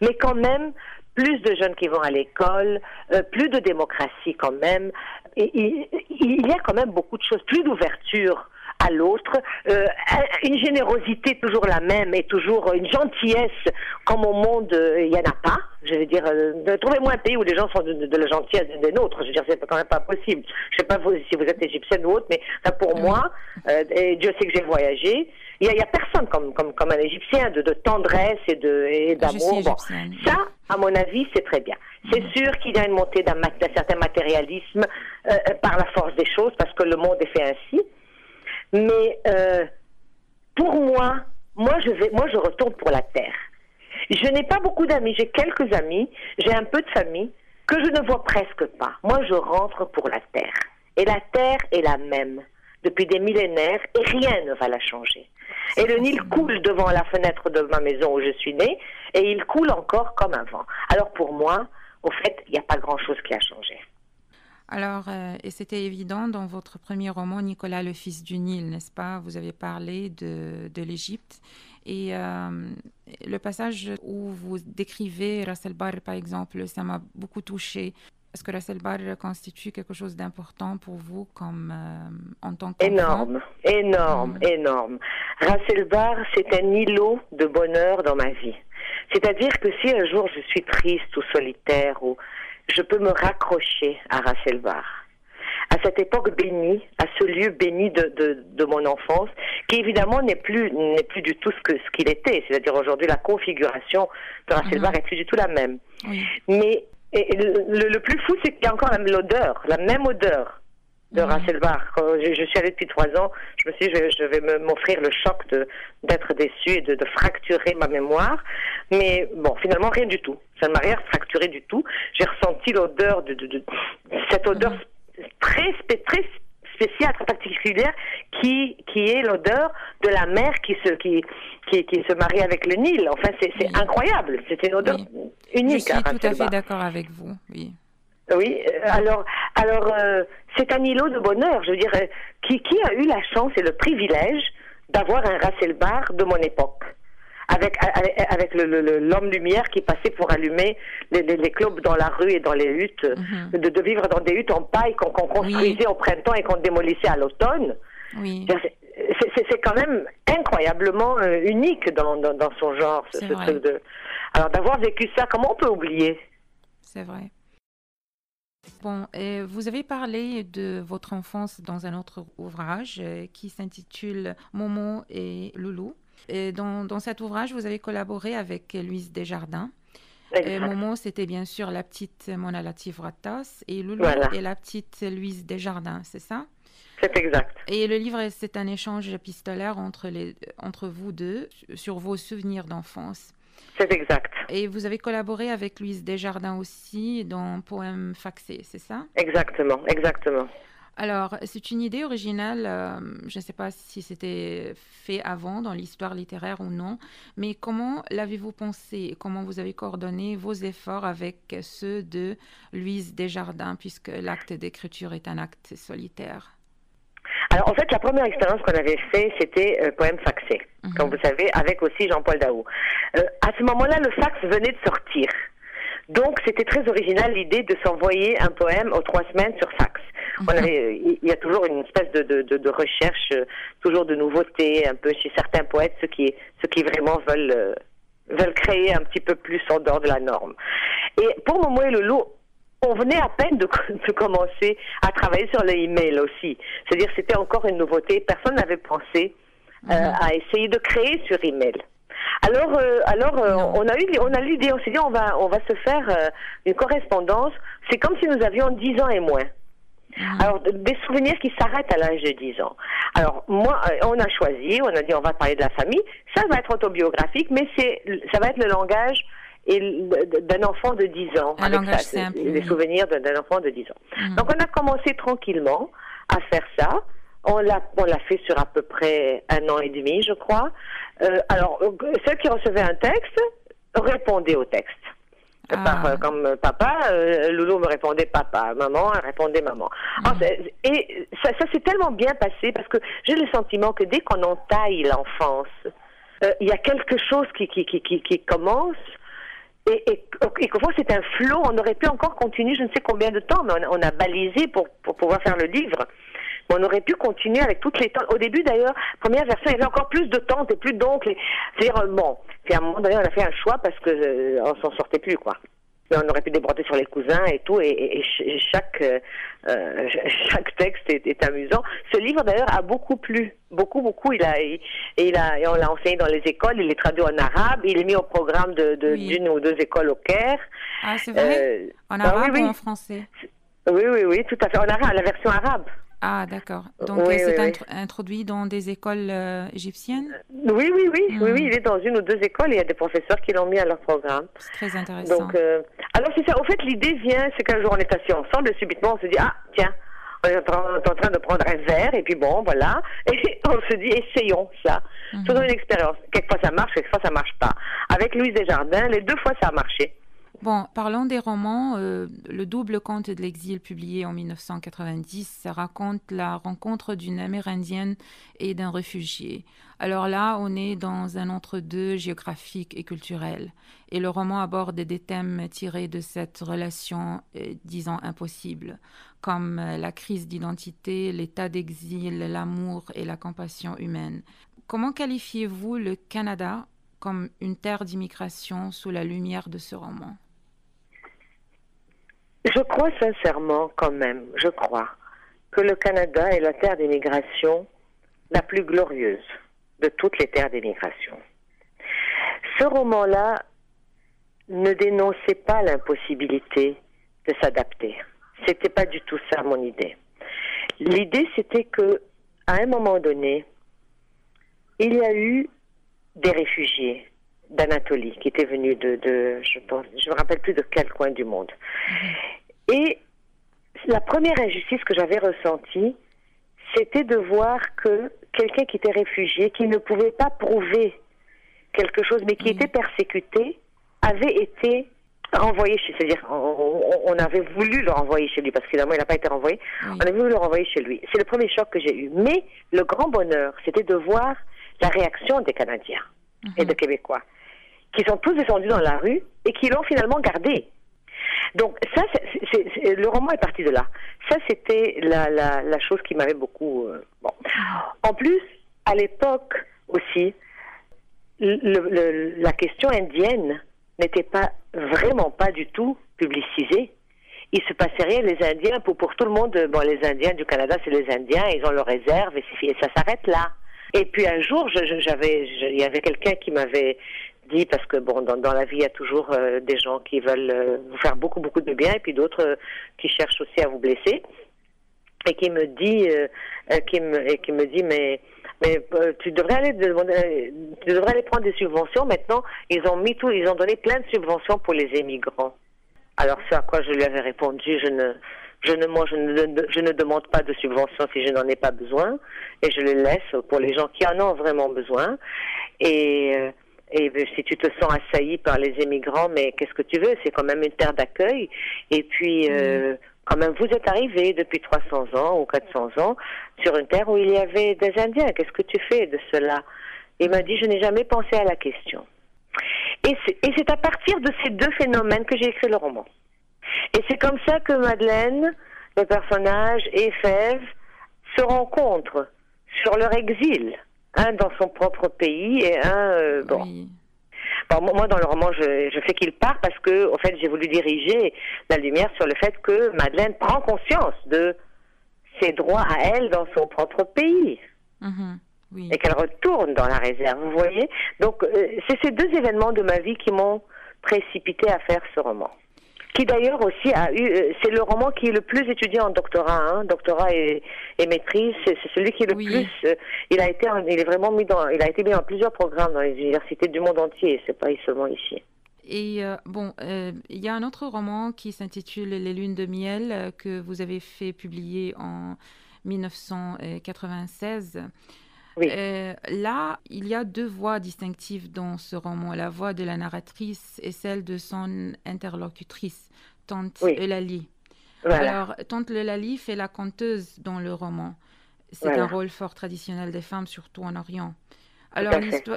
Speaker 2: Mais quand même, plus de jeunes qui vont à l'école, euh, plus de démocratie quand même. Et, il y a quand même beaucoup de choses, plus d'ouverture à l'autre, euh, une générosité toujours la même et toujours une gentillesse comme au monde euh, il n'y en a pas. Je veux dire, trouvez-moi un pays où les gens sont de, la gentillesse des nôtres. Je veux dire, c'est quand même pas possible. Je sais pas vous, si vous êtes égyptienne ou autre, mais ça pour moi, et Dieu sait que j'ai voyagé, il n'y a, personne comme, comme, comme un Égyptien de, de tendresse et de d'amour. Bon, ça, à mon avis, c'est très bien. C'est sûr qu'il y a une montée d'un certain matérialisme euh, euh, par la force des choses, parce que le monde est fait ainsi. Mais euh, pour moi, moi je vais, moi je retourne pour la terre. Je n'ai pas beaucoup d'amis, j'ai quelques amis, j'ai un peu de famille que je ne vois presque pas. Moi, je rentre pour la terre. Et la terre est la même depuis des millénaires et rien ne va la changer. Et le Nil coule devant la fenêtre de ma maison où je suis née, et il coule encore comme avant. Alors pour moi, au fait, il n'y a pas grand-chose qui a changé.
Speaker 1: Alors, euh, et c'était évident dans votre premier roman, Nicolas, le fils du Nil, n'est-ce pas? Vous avez parlé de, l'Égypte. Et euh, le passage où vous décrivez Ras Bar, par exemple, ça m'a beaucoup touché. Est-ce que la Bar constitue quelque chose d'important pour vous comme euh, en tant qu'enfant?
Speaker 2: Énorme, énorme, mm. énorme. Bar, c'est un îlot de bonheur dans ma vie. C'est-à-dire que si un jour je suis triste ou solitaire, ou je peux me raccrocher à Bar. À cette époque bénie, à ce lieu béni de, de, de mon enfance, qui évidemment n'est plus n'est plus du tout ce que ce qu'il était. C'est-à-dire aujourd'hui la configuration de Rasselbar mm-hmm. est plus du tout la même. Mais et le, le, plus fou, c'est qu'il y a encore l'odeur, la même odeur de Rasselbach. Je, je, suis allée depuis trois ans. Je me suis dit, je, vais m'offrir le choc d'être déçue et de, de, fracturer ma mémoire. Mais bon, finalement, rien du tout. Ça ne m'a rien fracturé du tout. J'ai ressenti l'odeur de, de, cette odeur très, très spéciale, très particulière, qui, qui est l'odeur de la mer qui se, qui, qui, qui, se marie avec le Nil. Enfin, c'est incroyable. C'est une odeur unique.
Speaker 1: Je suis tout à fait d'accord avec vous. Oui.
Speaker 2: Oui, euh, alors, alors euh, c'est un îlot de bonheur. Je veux dire, euh, qui, qui a eu la chance et le privilège d'avoir un Rasselbar de mon époque? Avec, avec, l'homme lumière qui passait pour allumer les, les, clubs dans la rue et dans les huttes, mhm. de, de, vivre dans des huttes en paille qu'on construisait au printemps et qu'on démolissait à l'automne.
Speaker 1: Oui.
Speaker 2: C'est quand même incroyablement unique dans, dans, dans, son genre, ce, ce truc de. Alors d'avoir vécu ça, comment on peut oublier?
Speaker 1: C'est vrai. Bon, et vous avez parlé de votre enfance dans un autre ouvrage euh, qui s'intitule Momo et Loulou. Et dans, dans, cet ouvrage, vous avez collaboré avec Louise Desjardins. Et Momo, c'était bien sûr la petite Mona Latif-Ratas et Loulou et la petite Louise Desjardins, c'est ça?
Speaker 2: C'est exact.
Speaker 1: Et le livre, c'est un échange épistolaire entre, les, entre vous deux sur vos souvenirs d'enfance.
Speaker 2: C'est exact.
Speaker 1: Et vous avez collaboré avec Louise Desjardins aussi dans Poème faxé, c'est ça?
Speaker 2: Exactement, exactement.
Speaker 1: Alors, c'est une idée originale, euh, je ne sais pas si c'était fait avant dans l'histoire littéraire ou non, mais comment l'avez-vous pensé Comment vous avez coordonné vos efforts avec ceux de Louise Desjardins, puisque l'acte d'écriture est un acte solitaire?
Speaker 2: Alors, en fait, la première expérience qu'on avait fait, c'était euh, poème faxé, mhm. comme vous savez, avec aussi Jean-Paul Daou. Euh, à ce moment-là, le fax venait de sortir. Donc, c'était très original l'idée de s'envoyer un poème aux trois semaines sur fax. Mhm. On avait, il y a toujours une espèce de, de, de, recherche, euh, toujours de nouveautés, un peu chez certains poètes, ceux qui, ceux qui vraiment veulent, euh, veulent créer un petit peu plus en dehors de la norme. Et pour Momo et Loulou, on venait à peine [LAUGHS] de, commencer à travailler sur le email aussi. C'est-à-dire c'était encore une nouveauté. Personne n'avait pensé euh, mhm. à essayer de créer sur email. Alors, euh, alors euh, on a eu, on a l'idée, on s'est dit on va, on va se faire une correspondance. C'est comme si nous avions 10 ans et moins. Mhm. Alors, des souvenirs qui s'arrêtent à l'âge de 10 ans. Alors, moi, on a choisi, on a dit on va parler de la famille. Ça va être autobiographique, mais c'est, ça va être le langage d'un enfant de 10 ans.
Speaker 1: Un avec ça,
Speaker 2: les souvenirs d'un enfant de 10 ans. Mhm. Donc on a commencé tranquillement à faire ça. On l'a, on l'a fait sur à peu près un an et demi, je crois. Euh, alors, ceux qui recevaient un texte répondaient au texte. Ah. Euh, comme papa, euh, Loulou me répondait papa, maman elle répondait maman. Mhm. et ça, ça s'est tellement bien passé parce que j'ai le sentiment que dès qu'on entaille l'enfance, il y a quelque chose qui, qui, qui, qui, qui commence et, et, et c'est un flot, on aurait pu encore continuer je ne sais combien de temps, mais on, a balisé pour, pour pouvoir faire le livre. On aurait pu continuer avec toutes les temps. Au début d'ailleurs, première version, il y avait encore plus de tantes et plus d'oncles. C'est-à-dire, bon, à un moment donné, on a fait un choix parce que euh, on s'en sortait plus, quoi on aurait pu déborder sur les cousins et tout, et, chaque euh, euh, [LAUGHS] chaque texte est, amusant. Ce livre d'ailleurs a beaucoup plu, beaucoup beaucoup. Il a il a on l'a enseigné dans les écoles, il est traduit en arabe, il est mis au programme de d'une ou deux écoles au Caire.
Speaker 1: Ah c'est vrai? Euh, en bah arabe ou en français?
Speaker 2: Oui oui oui, tout à fait en arabe, la version arabe.
Speaker 1: Ah, d'accord. Donc, c'est introduit dans des écoles euh, égyptiennes?
Speaker 2: Oui, oui, oui, oui, oui. Il est dans une ou deux écoles et il y a des professeurs qui l'ont mis à leur programme.
Speaker 1: C'est très intéressant.
Speaker 2: Donc, euh, alors, c'est ça. Au fait, l'idée vient, c'est qu'un jour, on est assis ensemble et subitement, on se dit, ah, tiens, on est en train de prendre un verre et puis bon, voilà. [LAUGHS] Et on se dit, essayons ça. Mhm. Faisons une expérience. Quelquefois, ça marche, quelquefois, ça marche pas. Avec Louise Desjardins, les deux fois, ça a marché.
Speaker 1: Bon, parlons des romans. Euh, le double conte de l'exil publié en 1990 raconte la rencontre d'une Amérindienne et d'un réfugié. Alors là, on est dans un entre-deux géographique et culturel. Et le roman aborde des thèmes tirés de cette relation, euh, disons, impossible, comme euh, la crise d'identité, l'état d'exil, l'amour et la compassion humaine. Comment qualifiez-vous le Canada comme une terre d'immigration sous la lumière de ce roman?
Speaker 2: Je crois sincèrement quand même, je crois, que le Canada est la terre d'immigration la plus glorieuse de toutes les terres d'immigration. Ce roman-là ne dénonçait pas l'impossibilité de s'adapter. C'était pas du tout ça mon idée. L'idée, c'était que, à un moment donné, il y a eu des réfugiés d'Anatolie qui étaient venus de, de, je pense, je me rappelle plus de quel coin du monde. Et la première injustice que j'avais ressentie, c'était de voir que quelqu'un qui était réfugié, qui ne pouvait pas prouver quelque chose, mais qui était persécuté, avait été renvoyé chez c'est-à-dire on, avait voulu le renvoyer chez lui parce que finalement il n'a pas été renvoyé. On avait voulu le renvoyer chez lui. C'est le premier choc que j'ai eu. Mais le grand bonheur, c'était de voir la réaction des Canadiens et des Québécois qui sont tous descendus dans la rue et qui l'ont finalement gardé. Donc ça, le roman est parti de là. Ça, c'était la, la, la chose qui m'avait beaucoup. Euh, bon. En plus, à l'époque aussi, le, la question indienne n'était pas vraiment pas du tout publicisée. Il se passait rien. Les Indiens, pour, pour tout le monde, bon, les Indiens du Canada, c'est les Indiens, ils ont leurs réserves et, et ça s'arrête là. Et puis un jour, il y avait quelqu'un qui m'avait dit parce que bon dans, dans la vie il y a toujours euh, des gens qui veulent euh, vous faire beaucoup beaucoup de bien et puis d'autres euh, qui cherchent aussi à vous blesser. Et qui me dit qui me et qui me dit mais mais tu devrais aller tu devrais aller prendre des subventions maintenant. Ils ont mis tout ils ont donné plein de subventions pour les émigrants. Alors c'est à quoi je lui avais répondu je ne je ne, moi, je ne, je ne demande pas de subventions si je n'en ai pas besoin et je les laisse pour les gens qui en ont vraiment besoin. Et, et ben, si tu te sens assailli par les émigrants, mais qu'est-ce que tu veux? C'est quand même une terre d'accueil. Et puis, euh, quand même, vous êtes arrivé depuis 300 ans ou 400 ans sur une terre où il y avait des Indiens. Qu'est-ce que tu fais de cela? Il m'a dit, je n'ai jamais pensé à la question. Et c'est à partir de ces deux phénomènes que j'ai écrit le roman. Et c'est comme ça que Madeleine, le personnage, et Fève se rencontrent sur leur exil un dans son propre pays et un euh, bon. moi, dans le roman, je, je fais qu'il part parce que, au fait, j'ai voulu diriger la lumière sur le fait que Madeleine prend conscience de ses droits à elle dans son propre pays. Oui. Et qu'elle retourne dans la réserve, vous voyez Donc, euh, c'est ces deux événements de ma vie qui m'ont précipité à faire ce roman qui d'ailleurs aussi a eu, euh, c'est le roman qui est le plus étudié en doctorat, hein, doctorat et, maîtrise, c'est celui qui est le plus, euh, il a été, il est vraiment mis dans, il a été mis dans plusieurs programmes dans les universités du monde entier, c'est pas seulement ici.
Speaker 1: Et euh, bon, il y a un autre roman qui s'intitule Les lunes de miel que vous avez fait publier en 1996. Euh, là, il y a deux voix distinctives dans ce roman. La voix de la narratrice et celle de son interlocutrice, Tante Eulalie. Alors, Tante Eulalie fait la conteuse dans le roman. C'est un rôle fort traditionnel des femmes, surtout en Orient. Alors,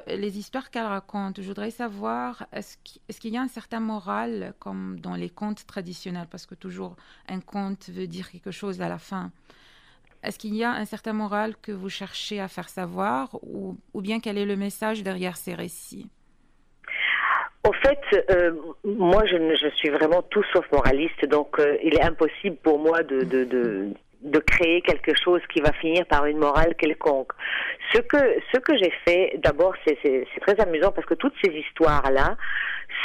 Speaker 1: les histoires qu'elle raconte, je voudrais savoir, est-ce qu'il y a un certain moral, comme dans les contes traditionnels, parce que toujours un conte veut dire quelque chose à la fin. Est-ce qu'il y a un certain moral que vous cherchez à faire savoir ou, bien quel est le message derrière ces récits?
Speaker 2: Au fait, euh, moi, je, suis vraiment tout sauf moraliste, donc euh, il est impossible pour moi de, créer quelque chose qui va finir par une morale quelconque. Ce que, ce que j'ai fait, d'abord, c'est très amusant parce que toutes ces histoires-là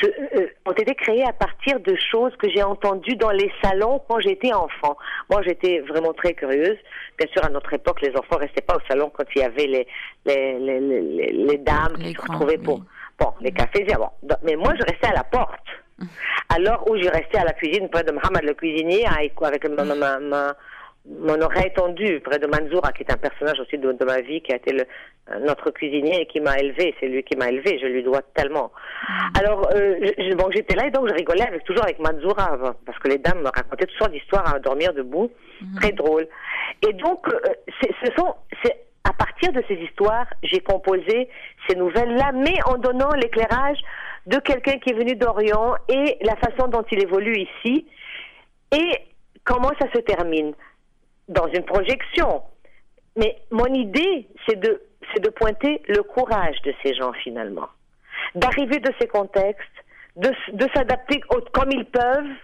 Speaker 2: euh, ont été créées à partir de choses que j'ai entendues dans les salons quand j'étais enfant. Moi, j'étais vraiment très curieuse. Bien sûr, à notre époque, les enfants restaient pas au salon quand il y avait les, les, les, les, dames qui se retrouvaient pour bon, les cafés. Bon. Mais moi, je restais à la porte. [LAUGHS] Alors où je restais à la cuisine près de Mohamed le cuisinier avec, avec ma, ma, ma, mon oreille tendue près de Manzoura, qui est un personnage aussi de, ma vie, qui a été le, notre cuisinier et qui m'a élevé. C'est lui qui m'a élevé. Je lui dois tellement. Mm. Alors, euh, bon, j'étais là et donc je rigolais avec, toujours avec Manzoura, parce que les dames me racontaient toutes sortes d'histoires à dormir debout, mm. très drôle. Et donc, euh, ce sont, c'est à partir de ces histoires, j'ai composé ces nouvelles-là, mais en donnant l'éclairage de quelqu'un qui est venu d'Orient et la façon dont il évolue ici et comment ça se termine? Dans une projection. Mais mon idée, c'est de, c'est de pointer le courage de ces gens finalement, d'arriver de ces contextes, de, de s'adapter comme ils peuvent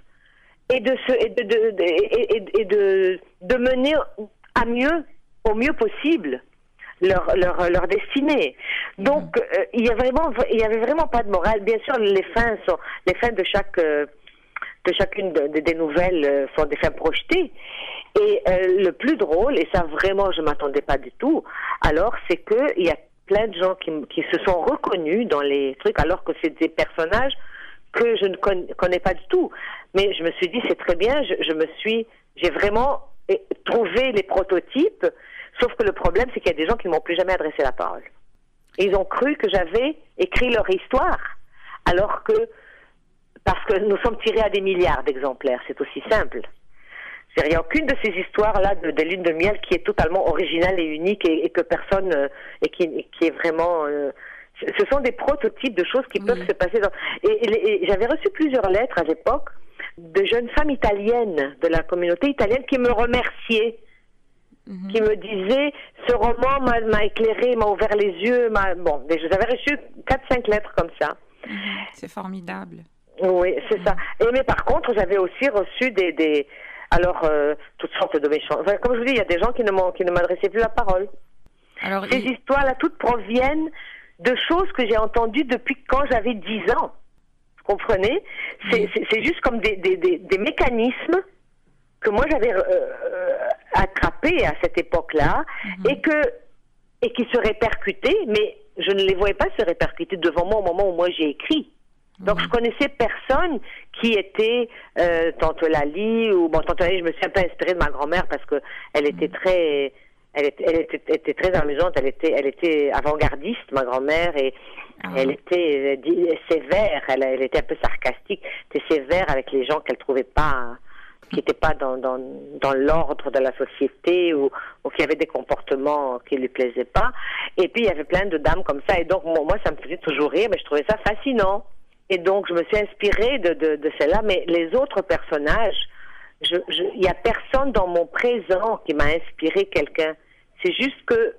Speaker 2: et de, se, et de, de, et, de, de mener à mieux, au mieux possible, leur, leur, leur destinée. Donc, euh, il y a vraiment, il y avait vraiment pas de morale. Bien sûr, les fins sont, les fins de chaque, euh, que chacune des nouvelles euh, sont des fins projetées. Et euh, le plus drôle, et ça vraiment je m'attendais pas du tout, alors c'est que il y a plein de gens qui, qui se sont reconnus dans les trucs alors que c'est des personnages que je ne connais pas du tout. Mais je me suis dit c'est très bien, je, je me suis, j'ai vraiment eh, trouvé les prototypes, sauf que le problème c'est qu'il y a des gens qui m'ont plus jamais adressé la parole. Ils ont cru que j'avais écrit leur histoire, alors que parce que nous sommes tirés à des milliards d'exemplaires, c'est aussi simple. Il n'y a aucune de ces histoires-là de, de, lune de miel qui est totalement originale et unique et, que personne euh, et qui, qui, est vraiment. Euh, ce sont des prototypes de choses qui peuvent se passer. Dans... Et, j'avais reçu plusieurs lettres à l'époque de jeunes femmes italiennes de la communauté italienne qui me remerciaient, mhm. qui me disaient ce roman m'a éclairé, m'a ouvert les yeux. Bon, j'avais reçu quatre cinq lettres comme ça.
Speaker 1: Mhm. C'est formidable.
Speaker 2: Oui, c'est ça. Et mais par contre, j'avais aussi reçu des, des alors euh, toutes sortes de méchants. Enfin, comme je vous dis, il y a des gens qui ne m'adressaient plus la parole. Alors, Ces histoires-là, toutes proviennent de choses que j'ai entendues depuis quand j'avais 10 ans. Vous comprenez? C'est juste comme des, des, des, mécanismes que moi j'avais euh, euh, attrapés à cette époque-là mhm. et que et qui se répercutaient, mais je ne les voyais pas se répercuter devant moi au moment où moi j'ai écrit. Donc je connaissais personne qui était euh, tante Lali ou bon tante Lali, je me suis un peu inspirée de ma grand-mère parce que elle était très elle était, elle était, très amusante, elle était elle était avant-gardiste ma grand-mère et ah. elle était euh, sévère, elle, elle, était un peu sarcastique, était sévère avec les gens qu'elle trouvait pas qui n'étaient pas dans, dans, dans l'ordre de la société ou, ou qui avaient des comportements qui lui plaisaient pas. Et puis il y avait plein de dames comme ça et donc moi ça me faisait toujours rire, mais je trouvais ça fascinant. Et donc, je me suis inspirée de, de, de celle-là, mais les autres personnages, il n'y a personne dans mon présent qui m'a inspiré quelqu'un. C'est juste que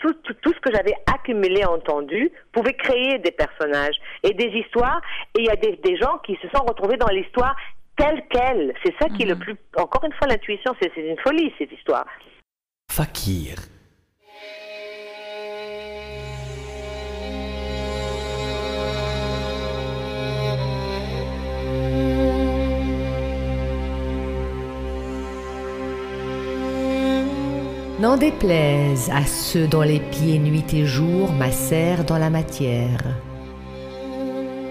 Speaker 2: tout, tout, ce que j'avais accumulé, entendu, pouvait créer des personnages et des histoires. Et il y a des, des, gens qui se sont retrouvés dans l'histoire telle qu'elle. C'est ça qui est le mhm. plus... Encore une fois, l'intuition, c'est une folie, cette histoire.
Speaker 5: Fakir.
Speaker 4: N'en déplaise à ceux dont les pieds nuit et jour macèrent dans la matière.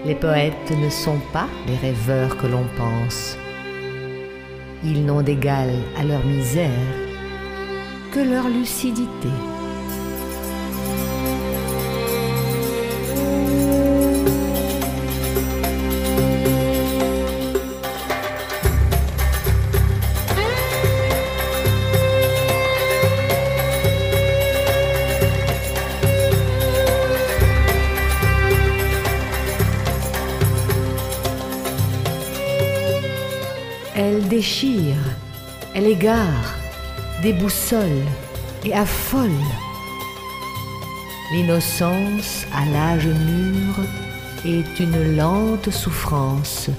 Speaker 4: Les poètes ne sont pas les rêveurs que l'on pense. Ils n'ont d'égal à leur misère que leur lucidité. Elle égare, déboussole et affole. L'innocence à l'âge mûr est une lente souffrance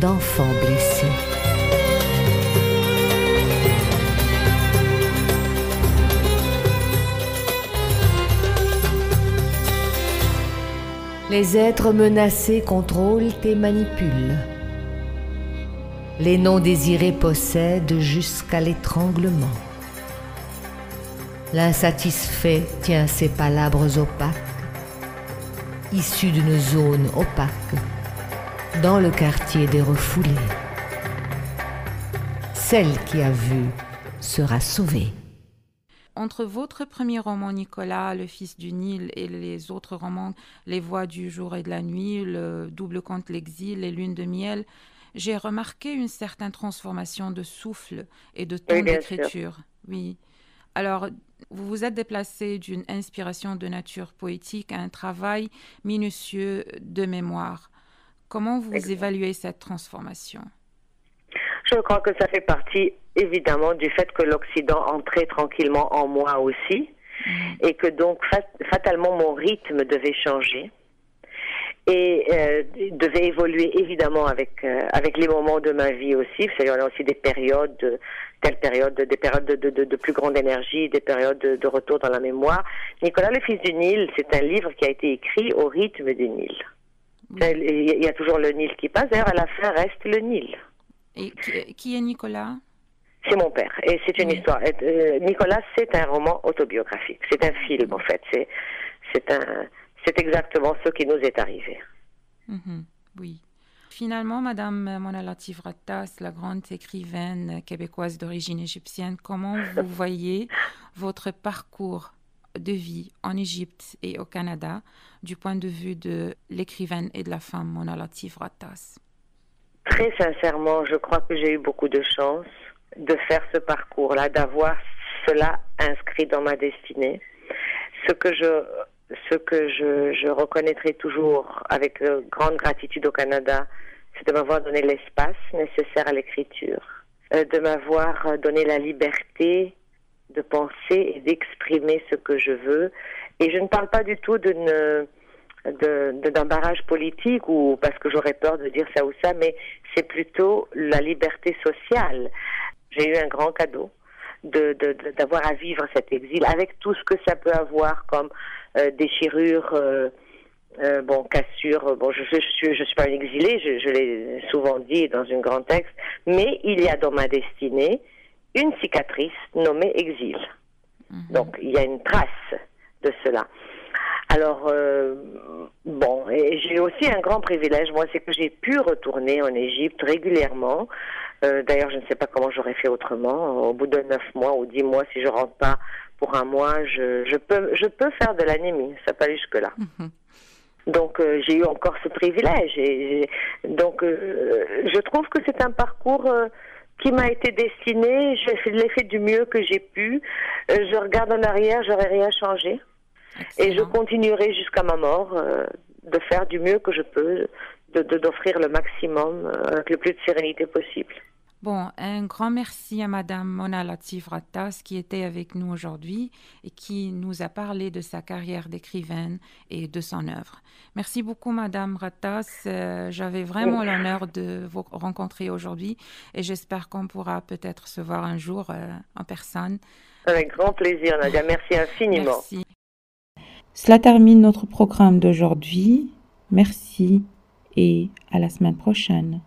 Speaker 4: d'enfant blessé. Les êtres menacés contrôlent et manipulent les non-désirés possèdent jusqu'à l'étranglement. L'insatisfait tient ses palabres opaques, issues d'une zone opaque, dans le quartier des refoulés. Celle qui a vu sera sauvée.
Speaker 1: Entre votre premier roman Nicolas, Le Fils du Nil, et les autres romans Les Voix du jour et de la nuit, Le Double conte l'exil, Les Lunes de miel, j'ai remarqué une certaine transformation de souffle et de ton d'écriture. Oui. Alors, vous vous êtes déplacé d'une inspiration de nature poétique à un travail minutieux de mémoire. Comment vous évaluez cette transformation?
Speaker 2: Je crois que ça fait partie évidemment du fait que l'Occident entrait tranquillement en moi aussi mm. et que donc fatalement mon rythme devait changer et euh, devait évoluer évidemment avec euh, avec les moments de ma vie aussi. Vous savez, on a aussi des périodes, de, telles périodes, des périodes de, de, de, plus grande énergie, des périodes de, retour dans la mémoire. Nicolas, le fils du Nil, c'est un livre qui a été écrit au rythme du Nil. Il y a toujours le Nil qui passe. D'ailleurs, à la fin, reste le Nil.
Speaker 1: Et qui, est Nicolas?
Speaker 2: C'est mon père. Et c'est une histoire. Euh, Nicolas, c'est un roman autobiographique. C'est un film, en fait. C'est, c'est un, c'est exactement ce qui nous est arrivé.
Speaker 1: Mhm. oui. Finalement, Madame Mona Latif Rattas, la grande écrivaine québécoise d'origine égyptienne, comment [LAUGHS] vous voyez votre parcours de vie en Égypte et au Canada du point de vue de l'écrivaine et de la femme Mona Latif Rattas
Speaker 2: Très sincèrement, je crois que j'ai eu beaucoup de chance de faire ce parcours-là, d'avoir cela inscrit dans ma destinée. Ce que je ce que je, reconnaîtrai toujours avec euh, grande gratitude au Canada, c'est de m'avoir donné l'espace nécessaire à l'écriture, euh, de m'avoir donné la liberté de penser et d'exprimer ce que je veux. Et je ne parle pas du tout d'une d'un barrage politique ou parce que j'aurais peur de dire ça ou ça, mais c'est plutôt la liberté sociale. J'ai eu un grand cadeau d'avoir de, à vivre cet exil avec tout ce que ça peut avoir comme euh, déchirure, euh, euh, bon, cassure. Bon, je, je, suis, je suis pas une exilée, je, je l'ai souvent dit dans un grand texte, mais il y a dans ma destinée une cicatrice nommée exil. Mhm. Donc, il y a une trace de cela. Alors, euh, bon, et j'ai aussi un grand privilège, moi, c'est que j'ai pu retourner en Égypte régulièrement. Euh, D'ailleurs, je ne sais pas comment j'aurais fait autrement. Au bout de neuf mois ou dix mois, si je rentre pas pour un mois, je, je peux, je peux faire de l'anémie. Ça aller jusque là. Mhm. Donc euh, j'ai eu encore ce privilège. Et, donc euh, je trouve que c'est un parcours euh, qui m'a été destiné. Je l'ai fait du mieux que j'ai pu. je regarde en arrière, j'aurais rien changé. Et je continuerai jusqu'à ma mort de faire du mieux que je peux, de d'offrir le maximum avec le plus de sérénité possible.
Speaker 1: Bon, un grand merci à Madame Mona Latif Rattas qui était avec nous aujourd'hui et qui nous a parlé de sa carrière d'écrivaine et de son œuvre. Merci beaucoup Madame Rattas. Euh, j'avais vraiment l'honneur de vous rencontrer aujourd'hui et j'espère qu'on pourra peut-être se voir un jour euh, en personne.
Speaker 2: Avec grand plaisir Nadia. Merci infiniment.
Speaker 1: Merci. Cela termine notre programme d'aujourd'hui. Merci et à la semaine prochaine.